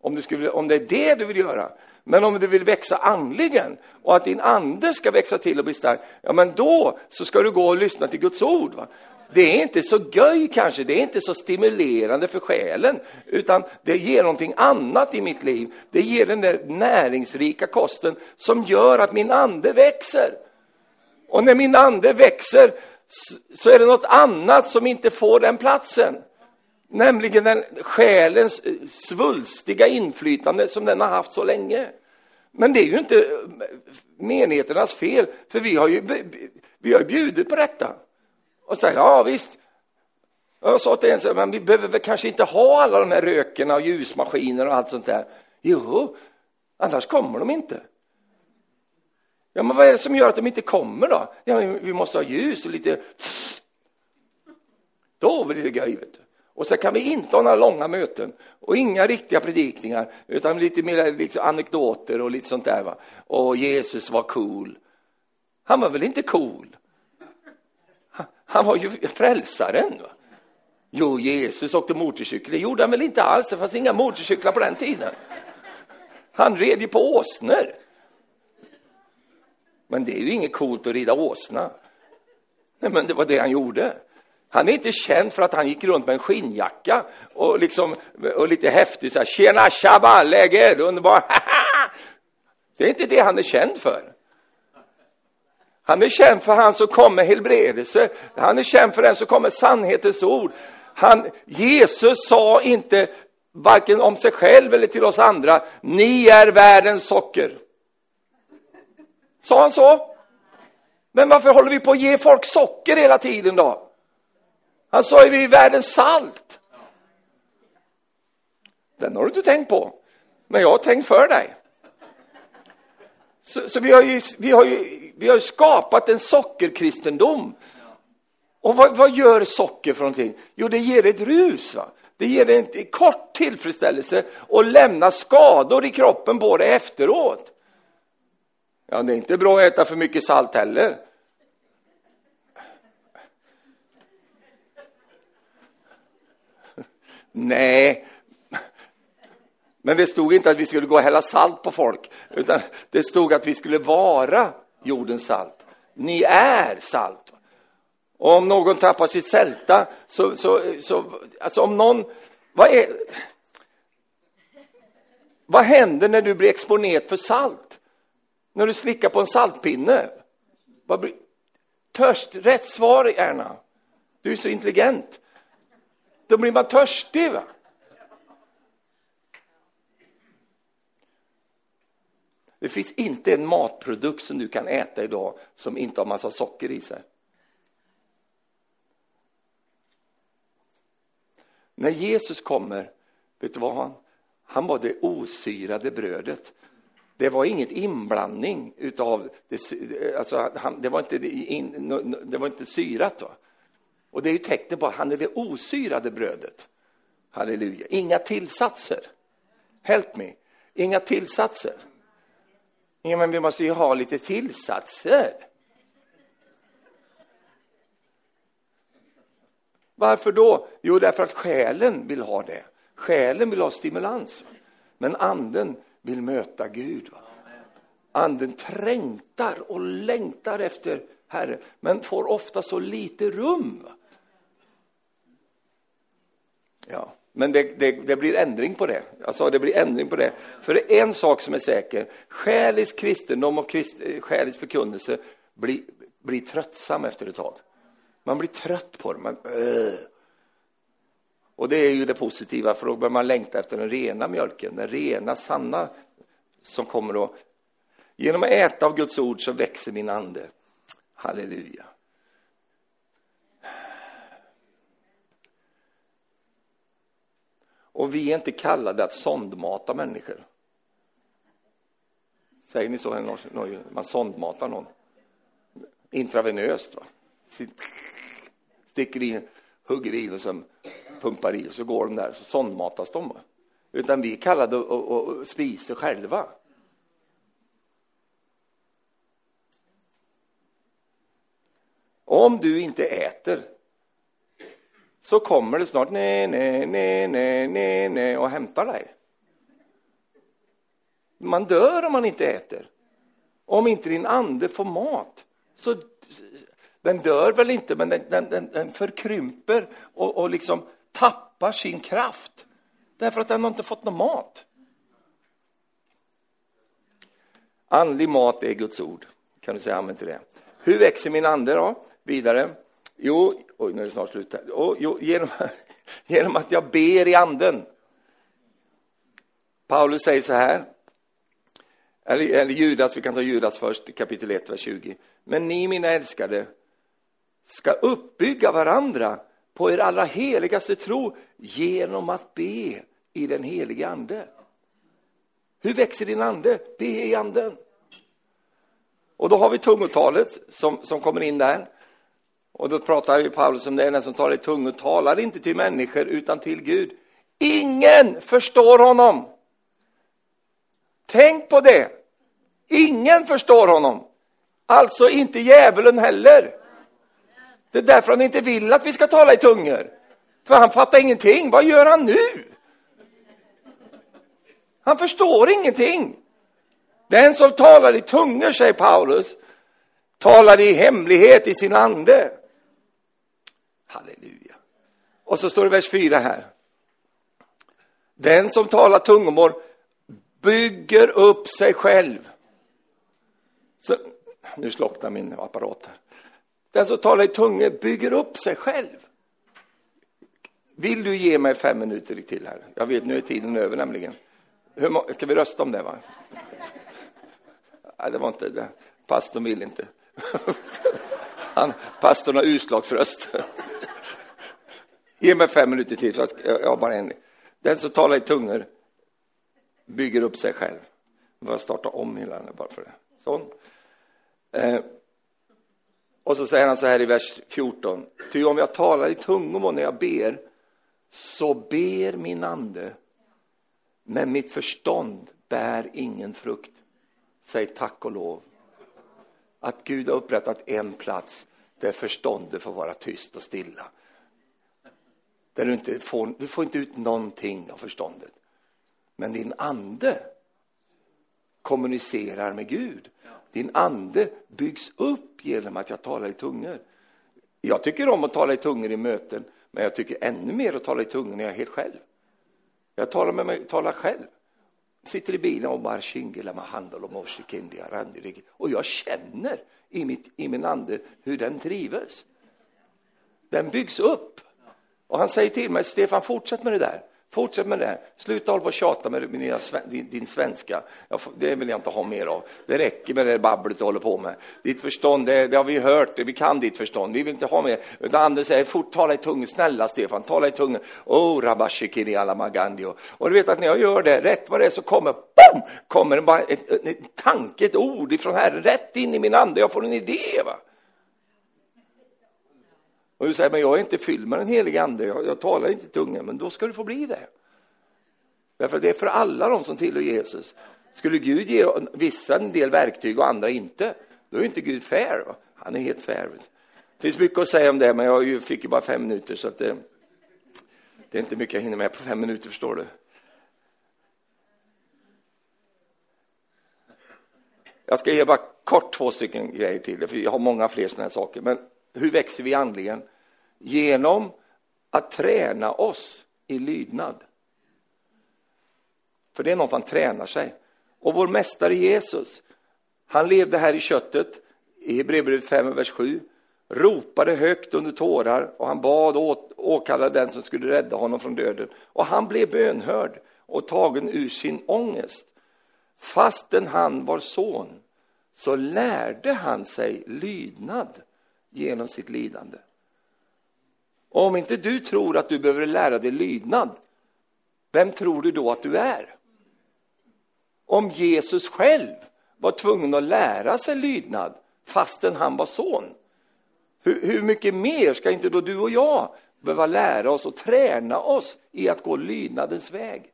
Om, du skulle, om det är det du vill göra. Men om du vill växa andligen och att din ande ska växa till och bli stark, ja men då så ska du gå och lyssna till Guds ord. Va? Det är inte så göj kanske, det är inte så stimulerande för själen, utan det ger någonting annat i mitt liv. Det ger den där näringsrika kosten som gör att min ande växer. Och när min ande växer så är det något annat som inte får den platsen. Nämligen den själens eh, svulstiga inflytande som den har haft så länge. Men det är ju inte eh, menigheternas fel, för vi har ju, vi har bjudit på detta. Och säger, ja visst. Jag sa till en, men vi behöver väl kanske inte ha alla de här rökerna och ljusmaskiner och allt sånt där. Jo, annars kommer de inte. Ja, men vad är det som gör att de inte kommer då? Ja, vi måste ha ljus och lite... Då blir det göj, vet du. Och så kan vi inte ha några långa möten och inga riktiga predikningar utan lite mer liksom anekdoter och lite sånt där. Va? Och Jesus var cool. Han var väl inte cool? Han var ju frälsaren. Va? Jo, Jesus åkte motorcykel. Det gjorde han väl inte alls. Det fanns inga motorcyklar på den tiden. Han red ju på åsnor. Men det är ju inget coolt att rida åsna. Nej, men det var det han gjorde. Han är inte känd för att han gick runt med en skinnjacka och, liksom, och lite häftig så här, tjena tjabba, läget, Underbart. Det är inte det han är känd för. Han är känd för han som kommer helbredelse. Han är känd för den som kommer sannhetens ord. Han, Jesus sa inte varken om sig själv eller till oss andra, ni är världens socker. Sa han så? Men varför håller vi på att ge folk socker hela tiden då? Han sa ju vi är världens salt. Den har du inte tänkt på. Men jag har tänkt för dig. Så, så vi, har ju, vi, har ju, vi har skapat en sockerkristendom. Och vad, vad, gör socker för någonting? Jo, det ger ett rus. Va? Det ger en kort tillfredsställelse och lämnar skador i kroppen på det efteråt. Ja, det är inte bra att äta för mycket salt heller. Nej, men det stod inte att vi skulle gå och hälla salt på folk, utan det stod att vi skulle vara jordens salt. Ni är salt. Och om någon tappar sitt sälta, så, så, så alltså om någon, vad är, vad händer när du blir exponerad för salt? När du slickar på en saltpinne? Vad törst, rätt svar Erna. Du är så intelligent. Då blir man törstig. Va? Det finns inte en matprodukt som du kan äta idag som inte har massa socker i sig. När Jesus kommer, vet du vad han? Han var det osyrade brödet. Det var inget inblandning utav det, alltså han, det, var inte, in, det var inte syrat. Va? Och det är ju tecknet på att han är det osyrade brödet. Halleluja. Inga tillsatser. Help me. Inga tillsatser. Ja, men vi måste ju ha lite tillsatser. Varför då? Jo, därför att själen vill ha det. Själen vill ha stimulans. Men anden vill möta Gud. Anden trängtar och längtar efter Herren, men får ofta så lite rum. Ja. Men det, det, det, blir ändring på det. Alltså, det blir ändring på det. För det är en sak som är säker. Själisk kristendom och krist, eh, själisk förkunnelse blir, blir tröttsam efter ett tag. Man blir trött på det. Man, äh. Och det är ju det positiva, för då börjar man längta efter den rena mjölken, den rena, sanna som kommer att... Genom att äta av Guds ord så växer min ande. Halleluja. Och vi är inte kallade att sondmata människor. Säger ni så i Norge? Man sondmatar någon. Intravenöst. Va? Sticker in, hugger in och sen pumpar i och så går de där, så sondmatas de. Utan vi är kallade att, att spisa själva. Om du inte äter så kommer det snart nej, nej, nej, nej, nej, nej och hämtar dig. Man dör om man inte äter. Om inte din ande får mat, så den dör väl inte, men den, den, den, den förkrymper och, och liksom tappar sin kraft. Därför att den har inte fått någon mat. Andlig mat är Guds ord. Kan du säga amen till det? Hur växer min ande då? Vidare. Jo, oj, nu är det snart slut här. Oh, jo, genom, genom att jag ber i anden. Paulus säger så här, eller, eller Judas, vi kan ta Judas först, kapitel 1, vers 20. Men ni, mina älskade, ska uppbygga varandra på er allra heligaste tro genom att be i den helige ande. Hur växer din ande? Be i anden. Och då har vi tungotalet som, som kommer in där. Och då pratar ju Paulus om det, den som talar i tungor talar inte till människor utan till Gud. Ingen förstår honom. Tänk på det. Ingen förstår honom. Alltså inte djävulen heller. Det är därför han inte vill att vi ska tala i tungor. För han fattar ingenting. Vad gör han nu? Han förstår ingenting. Den som talar i tungor, säger Paulus, talar i hemlighet i sin ande. Halleluja. Och så står det vers 4 här. Den som talar tungomål bygger upp sig själv. Så, nu slocknar min apparat här. Den som talar i tungor bygger upp sig själv. Vill du ge mig fem minuter till här? Jag vet, nu är tiden över nämligen. Hur, ska vi rösta om det? va? Nej, det var inte det. Pastorn vill inte. Han, pastorn har utslagsröst. Ge mig fem minuter till, så jag har bara en. Den som talar i tungor bygger upp sig själv. Jag starta om hela den bara för det. Sån. Eh, och så säger han så här i vers 14. Ty om jag talar i tungomål när jag ber, så ber min ande, men mitt förstånd bär ingen frukt. Säg tack och lov. Att Gud har upprättat en plats där förståndet får vara tyst och stilla. Där du inte får, du får inte ut någonting av förståndet. Men din ande kommunicerar med Gud. Din ande byggs upp genom att jag talar i tungor. Jag tycker om att tala i tungor i möten, men jag tycker ännu mer att tala i tungor när jag är helt själv. Jag talar med mig, talar själv. Sitter i bilen och bara och jag känner i, mitt, i min ande hur den trivs. Den byggs upp. Och han säger till mig, Stefan, fortsätt med det där. Fortsätt med det. Sluta hålla på och tjata med din, din svenska. Jag, det vill jag inte ha mer av. Det räcker med det babblet du håller på med. Ditt förstånd, det, det har vi hört. Vi kan ditt förstånd. Vi vill inte ha mer. Utan Anders säger, fort tala i tungan, Snälla Stefan, tala i tungan. Oh, rabashikiri alla magandio. Och du vet att när jag gör det, rätt vad det är så kommer, boom! Kommer bara en, en, en tanke, ett ord ifrån Herren rätt in i min ande. Jag får en idé. Va? Och du säger, men jag är inte fylld med den helige ande, jag, jag talar inte tunga, men då ska du få bli det. Därför att det är för alla de som tillhör Jesus. Skulle Gud ge vissa en del verktyg och andra inte, då är inte Gud fair. Va? Han är helt fair. Det finns mycket att säga om det, men jag fick ju bara fem minuter, så att det, det är inte mycket jag hinner med på fem minuter, förstår du. Jag ska ge bara kort två stycken grejer till, för jag har många fler sådana här saker. Men hur växer vi andligen? Genom att träna oss i lydnad. För det är något man tränar sig. Och vår mästare Jesus, han levde här i köttet, i Hebreerbrevet 5, vers 7, ropade högt under tårar och han bad och åkallade den som skulle rädda honom från döden. Och han blev bönhörd och tagen ur sin ångest. Fastän han var son så lärde han sig lydnad genom sitt lidande. Och om inte du tror att du behöver lära dig lydnad, vem tror du då att du är? Om Jesus själv var tvungen att lära sig lydnad fastän han var son, hur, hur mycket mer ska inte då du och jag behöva lära oss och träna oss i att gå lydnadens väg?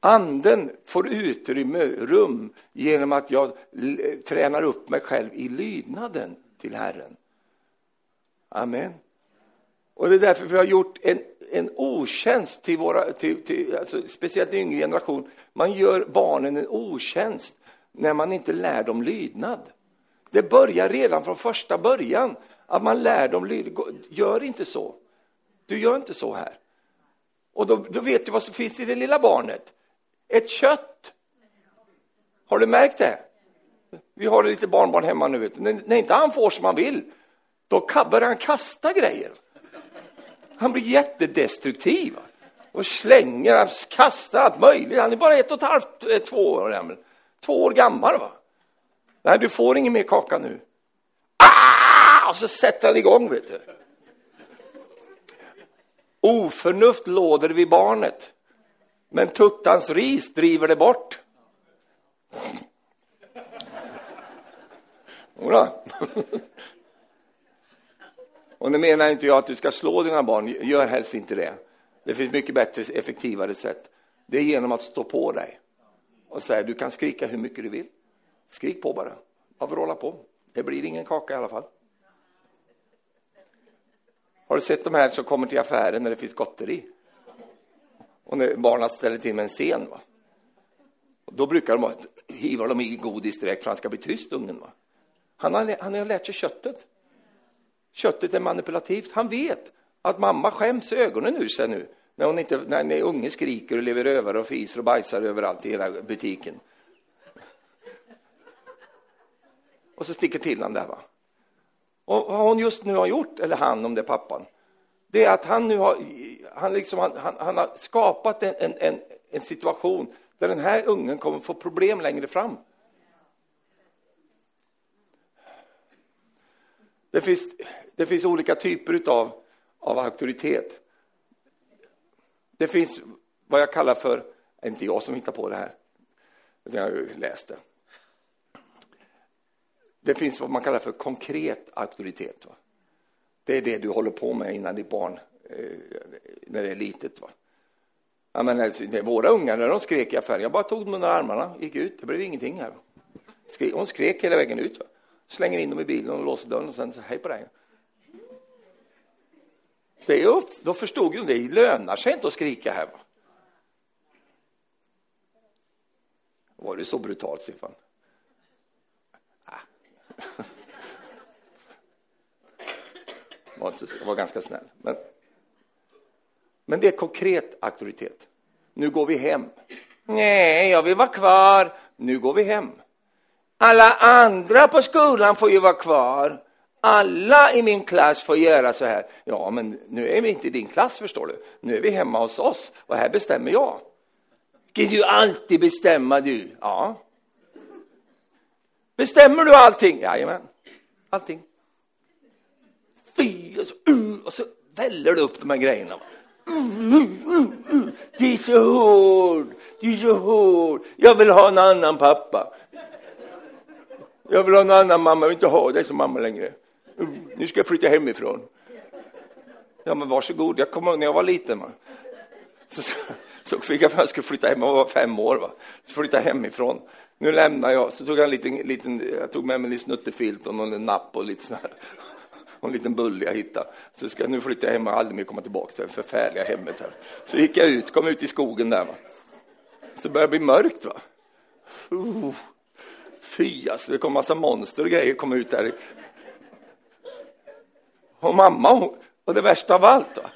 Anden får utrymme, rum, genom att jag tränar upp mig själv i lydnaden till Herren. Amen. Och det är därför vi har gjort en, en otjänst till våra, till, till, alltså speciellt yngre generation. Man gör barnen en otjänst när man inte lär dem lydnad. Det börjar redan från första början, att man lär dem lydnad. Gör inte så. Du gör inte så här. Och då, då vet du vad som finns i det lilla barnet. Ett kött. Har du märkt det? Vi har lite barnbarn hemma nu. Vet du. När inte han får som han vill, då börjar han kasta grejer. Han blir jättedestruktiv och slänger, han kastar allt möjligt. Han är bara ett och ett halvt, eh, två år gammal. Två år gammal. Va? Nej, du får ingen mer kaka nu. Ah! Och så sätter han igång, vet du. Oförnuft låder vid barnet, men tuttans ris driver det bort. Jodå. Och nu menar inte jag att du ska slå dina barn, gör helst inte det. Det finns mycket bättre, effektivare sätt. Det är genom att stå på dig och säga du kan skrika hur mycket du vill. Skrik på bara, bara hålla på. Det blir ingen kaka i alla fall. Har du sett de här som kommer till affären när det finns gotteri? Och när barnen ställer till med en scen. Va? då brukar de hiva dem i godis direkt för att han ska bli tyst, ungen. Va? Han har, han har lärt sig köttet. Köttet är manipulativt. Han vet att mamma skäms ögonen ur sig nu när, hon inte, när, när unge skriker och lever över och fiser och bajsar överallt i hela butiken. Och så sticker till han där. Va? Och vad hon just nu har gjort, eller han om det är pappan, det är att han nu har, han liksom, han, han, han har skapat en, en, en, en situation där den här ungen kommer få problem längre fram. Det finns, det finns olika typer av, av auktoritet. Det finns vad jag kallar för, inte jag som hittar på det här, utan jag har ju läst det. Det finns vad man kallar för konkret auktoritet. Va? Det är det du håller på med innan ditt barn, eh, när det är litet. Va? Ja, men, alltså, våra ungar, när de skrek i affären, jag bara tog dem under armarna, gick ut, det blev ingenting här. Skri hon skrek hela vägen ut. Va? Slänger in dem i bilen och låser dörren och sen säger hej på dig. Det är upp, då förstod de det lönar sig inte att skrika här. Va? Var det så brutalt, Stefan? Ah. var, inte, var ganska snäll. Men, men det är konkret auktoritet. Nu går vi hem. Nej, jag vill vara kvar. Nu går vi hem. Alla andra på skolan får ju vara kvar. Alla i min klass får göra så här. Ja, men nu är vi inte i din klass, förstår du. Nu är vi hemma hos oss och här bestämmer jag. Kan du alltid bestämma du? Ja. Bestämmer du allting? Jajamän, allting. Fy, och så, uh, och så väller det upp de här grejerna. Uh, uh, uh, uh. är så hård, Du är så hård. Jag vill ha en annan pappa. Jag vill ha en annan mamma, jag vill inte ha dig som mamma längre. Nu ska jag flytta hemifrån. Ja, men varsågod. Jag kommer ihåg när jag var liten. Va? Så, så fick jag för att jag skulle flytta hem, jag var fem år. Va? Så flytta hemifrån. Nu lämnar jag, så tog jag en liten, liten jag tog med mig en liten snuttefilt och någon napp och lite sån här, och en liten bulle jag hittade. Så ska, jag nu flytta hem och aldrig mer komma tillbaka till det förfärliga hemmet här. Så gick jag ut, kom ut i skogen där. Va? Så började det bli mörkt. Va? Uh, fy, alltså, det kom massa monster och grejer kom ut där. Och mamma, hon, och det värsta av allt, va?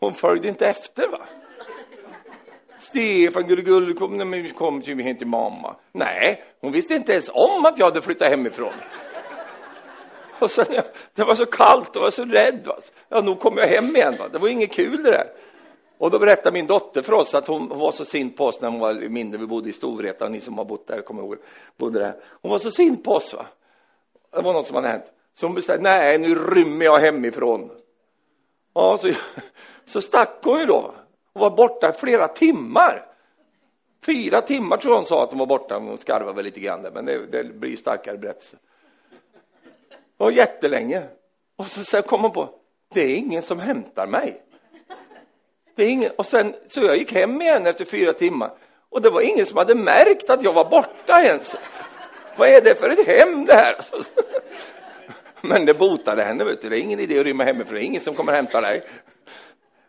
hon följde inte efter. va Stefan, gullegull, kom, kom till, hem till mamma. Nej, hon visste inte ens om att jag hade flyttat hemifrån. Och sen, det var så kallt och jag var så rädd. Va? Ja, nog kom jag hem igen. Va? Det var inget kul det där. Och då berättade min dotter för oss att hon, var så sint på oss när hon var mindre. Vi bodde i Storvreta, ni som har bott där kommer ihåg, bodde där. Hon var så sint på oss. Va? Det var något som hade hänt. Så hon bestämde, nej, nu rymmer jag hemifrån. Ja, så, så stack hon ju då. Hon var borta flera timmar. Fyra timmar tror jag hon sa att hon var borta. Hon skarvade väl lite grann där, men det, det blir starkare berättelse. Det var jättelänge. Och så, så kom hon på, det är ingen som hämtar mig. Det är ingen, och sen, så jag gick hem igen efter fyra timmar. Och det var ingen som hade märkt att jag var borta ens. Vad är det för ett hem det här? Men det botade henne, vet du. det är ingen idé att rymma hemifrån, det är ingen som kommer hämta dig.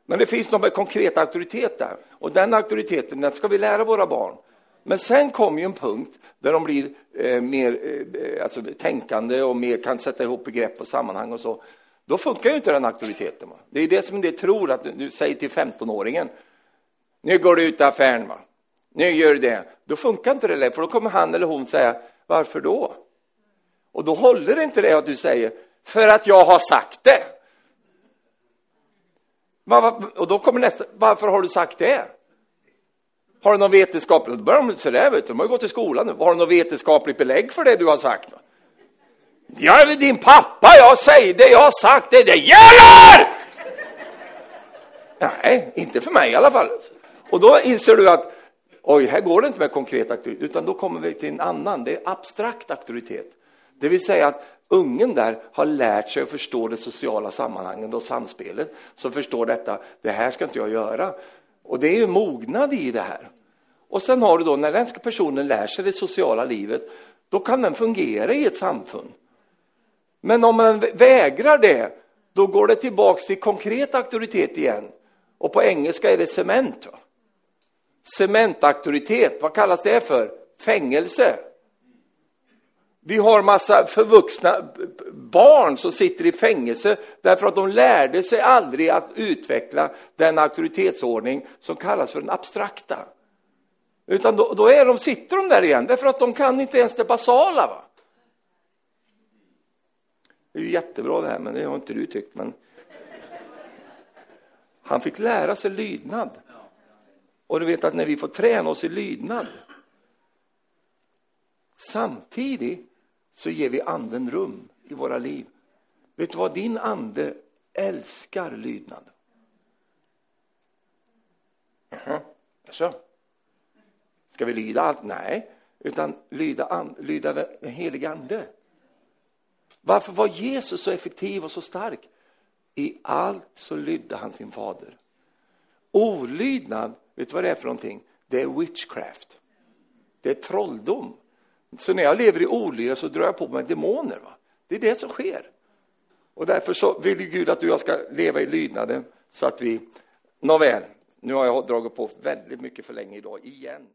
Men det finns någon konkret auktoritet där. Och den auktoriteten, den ska vi lära våra barn. Men sen kommer ju en punkt där de blir eh, mer eh, alltså, tänkande och mer kan sätta ihop begrepp och sammanhang och så. Då funkar ju inte den auktoriteten. Va? Det är det som en del tror att du säger till 15-åringen. Nu går du ut i affären, va? nu gör du det. Då funkar inte det längre, för då kommer han eller hon säga, varför då? Och då håller det inte det att du säger, för att jag har sagt det. Och då kommer nästa, varför har du sagt det? Har du någon vetenskapligt, då börjar de sådär, vet du, de har ju gått i skolan nu. Har du något vetenskapligt belägg för det du har sagt? Jag är din pappa, jag säger det jag har sagt, det, det gäller! Nej, inte för mig i alla fall. Och då inser du att, oj, här går det inte med konkret auktoritet, utan då kommer vi till en annan, det är abstrakt auktoritet. Det vill säga att ungen där har lärt sig att förstå det sociala sammanhanget och samspelet, som förstår detta, det här ska inte jag göra. Och det är ju mognad i det här. Och sen har du då, när den personen lär sig det sociala livet, då kan den fungera i ett samfund. Men om man vägrar det, då går det tillbaks till konkret auktoritet igen. Och på engelska är det cement. Cementauktoritet, vad kallas det för? Fängelse. Vi har massa förvuxna barn som sitter i fängelse därför att de lärde sig aldrig att utveckla den auktoritetsordning som kallas för den abstrakta. Utan då, då är de, sitter de där igen, därför att de kan inte ens det basala. Va? Det är ju jättebra det här, men det har inte du tyckt. Men... Han fick lära sig lydnad. Och du vet att när vi får träna oss i lydnad samtidigt så ger vi anden rum i våra liv. Vet du vad? Din ande älskar lydnad. Jaha, så. Ska vi lyda allt? Nej, utan lyda, an, lyda den helige Ande. Varför var Jesus så effektiv och så stark? I allt så lydde han sin fader. Olydnad, vet du vad det är för någonting? Det är witchcraft. Det är trolldom. Så när jag lever i olydnad så drar jag på mig demoner. Va? Det är det som sker. Och därför så vill Gud att du och jag ska leva i lydnaden så att vi... Nåväl, nu har jag dragit på väldigt mycket för länge idag, igen.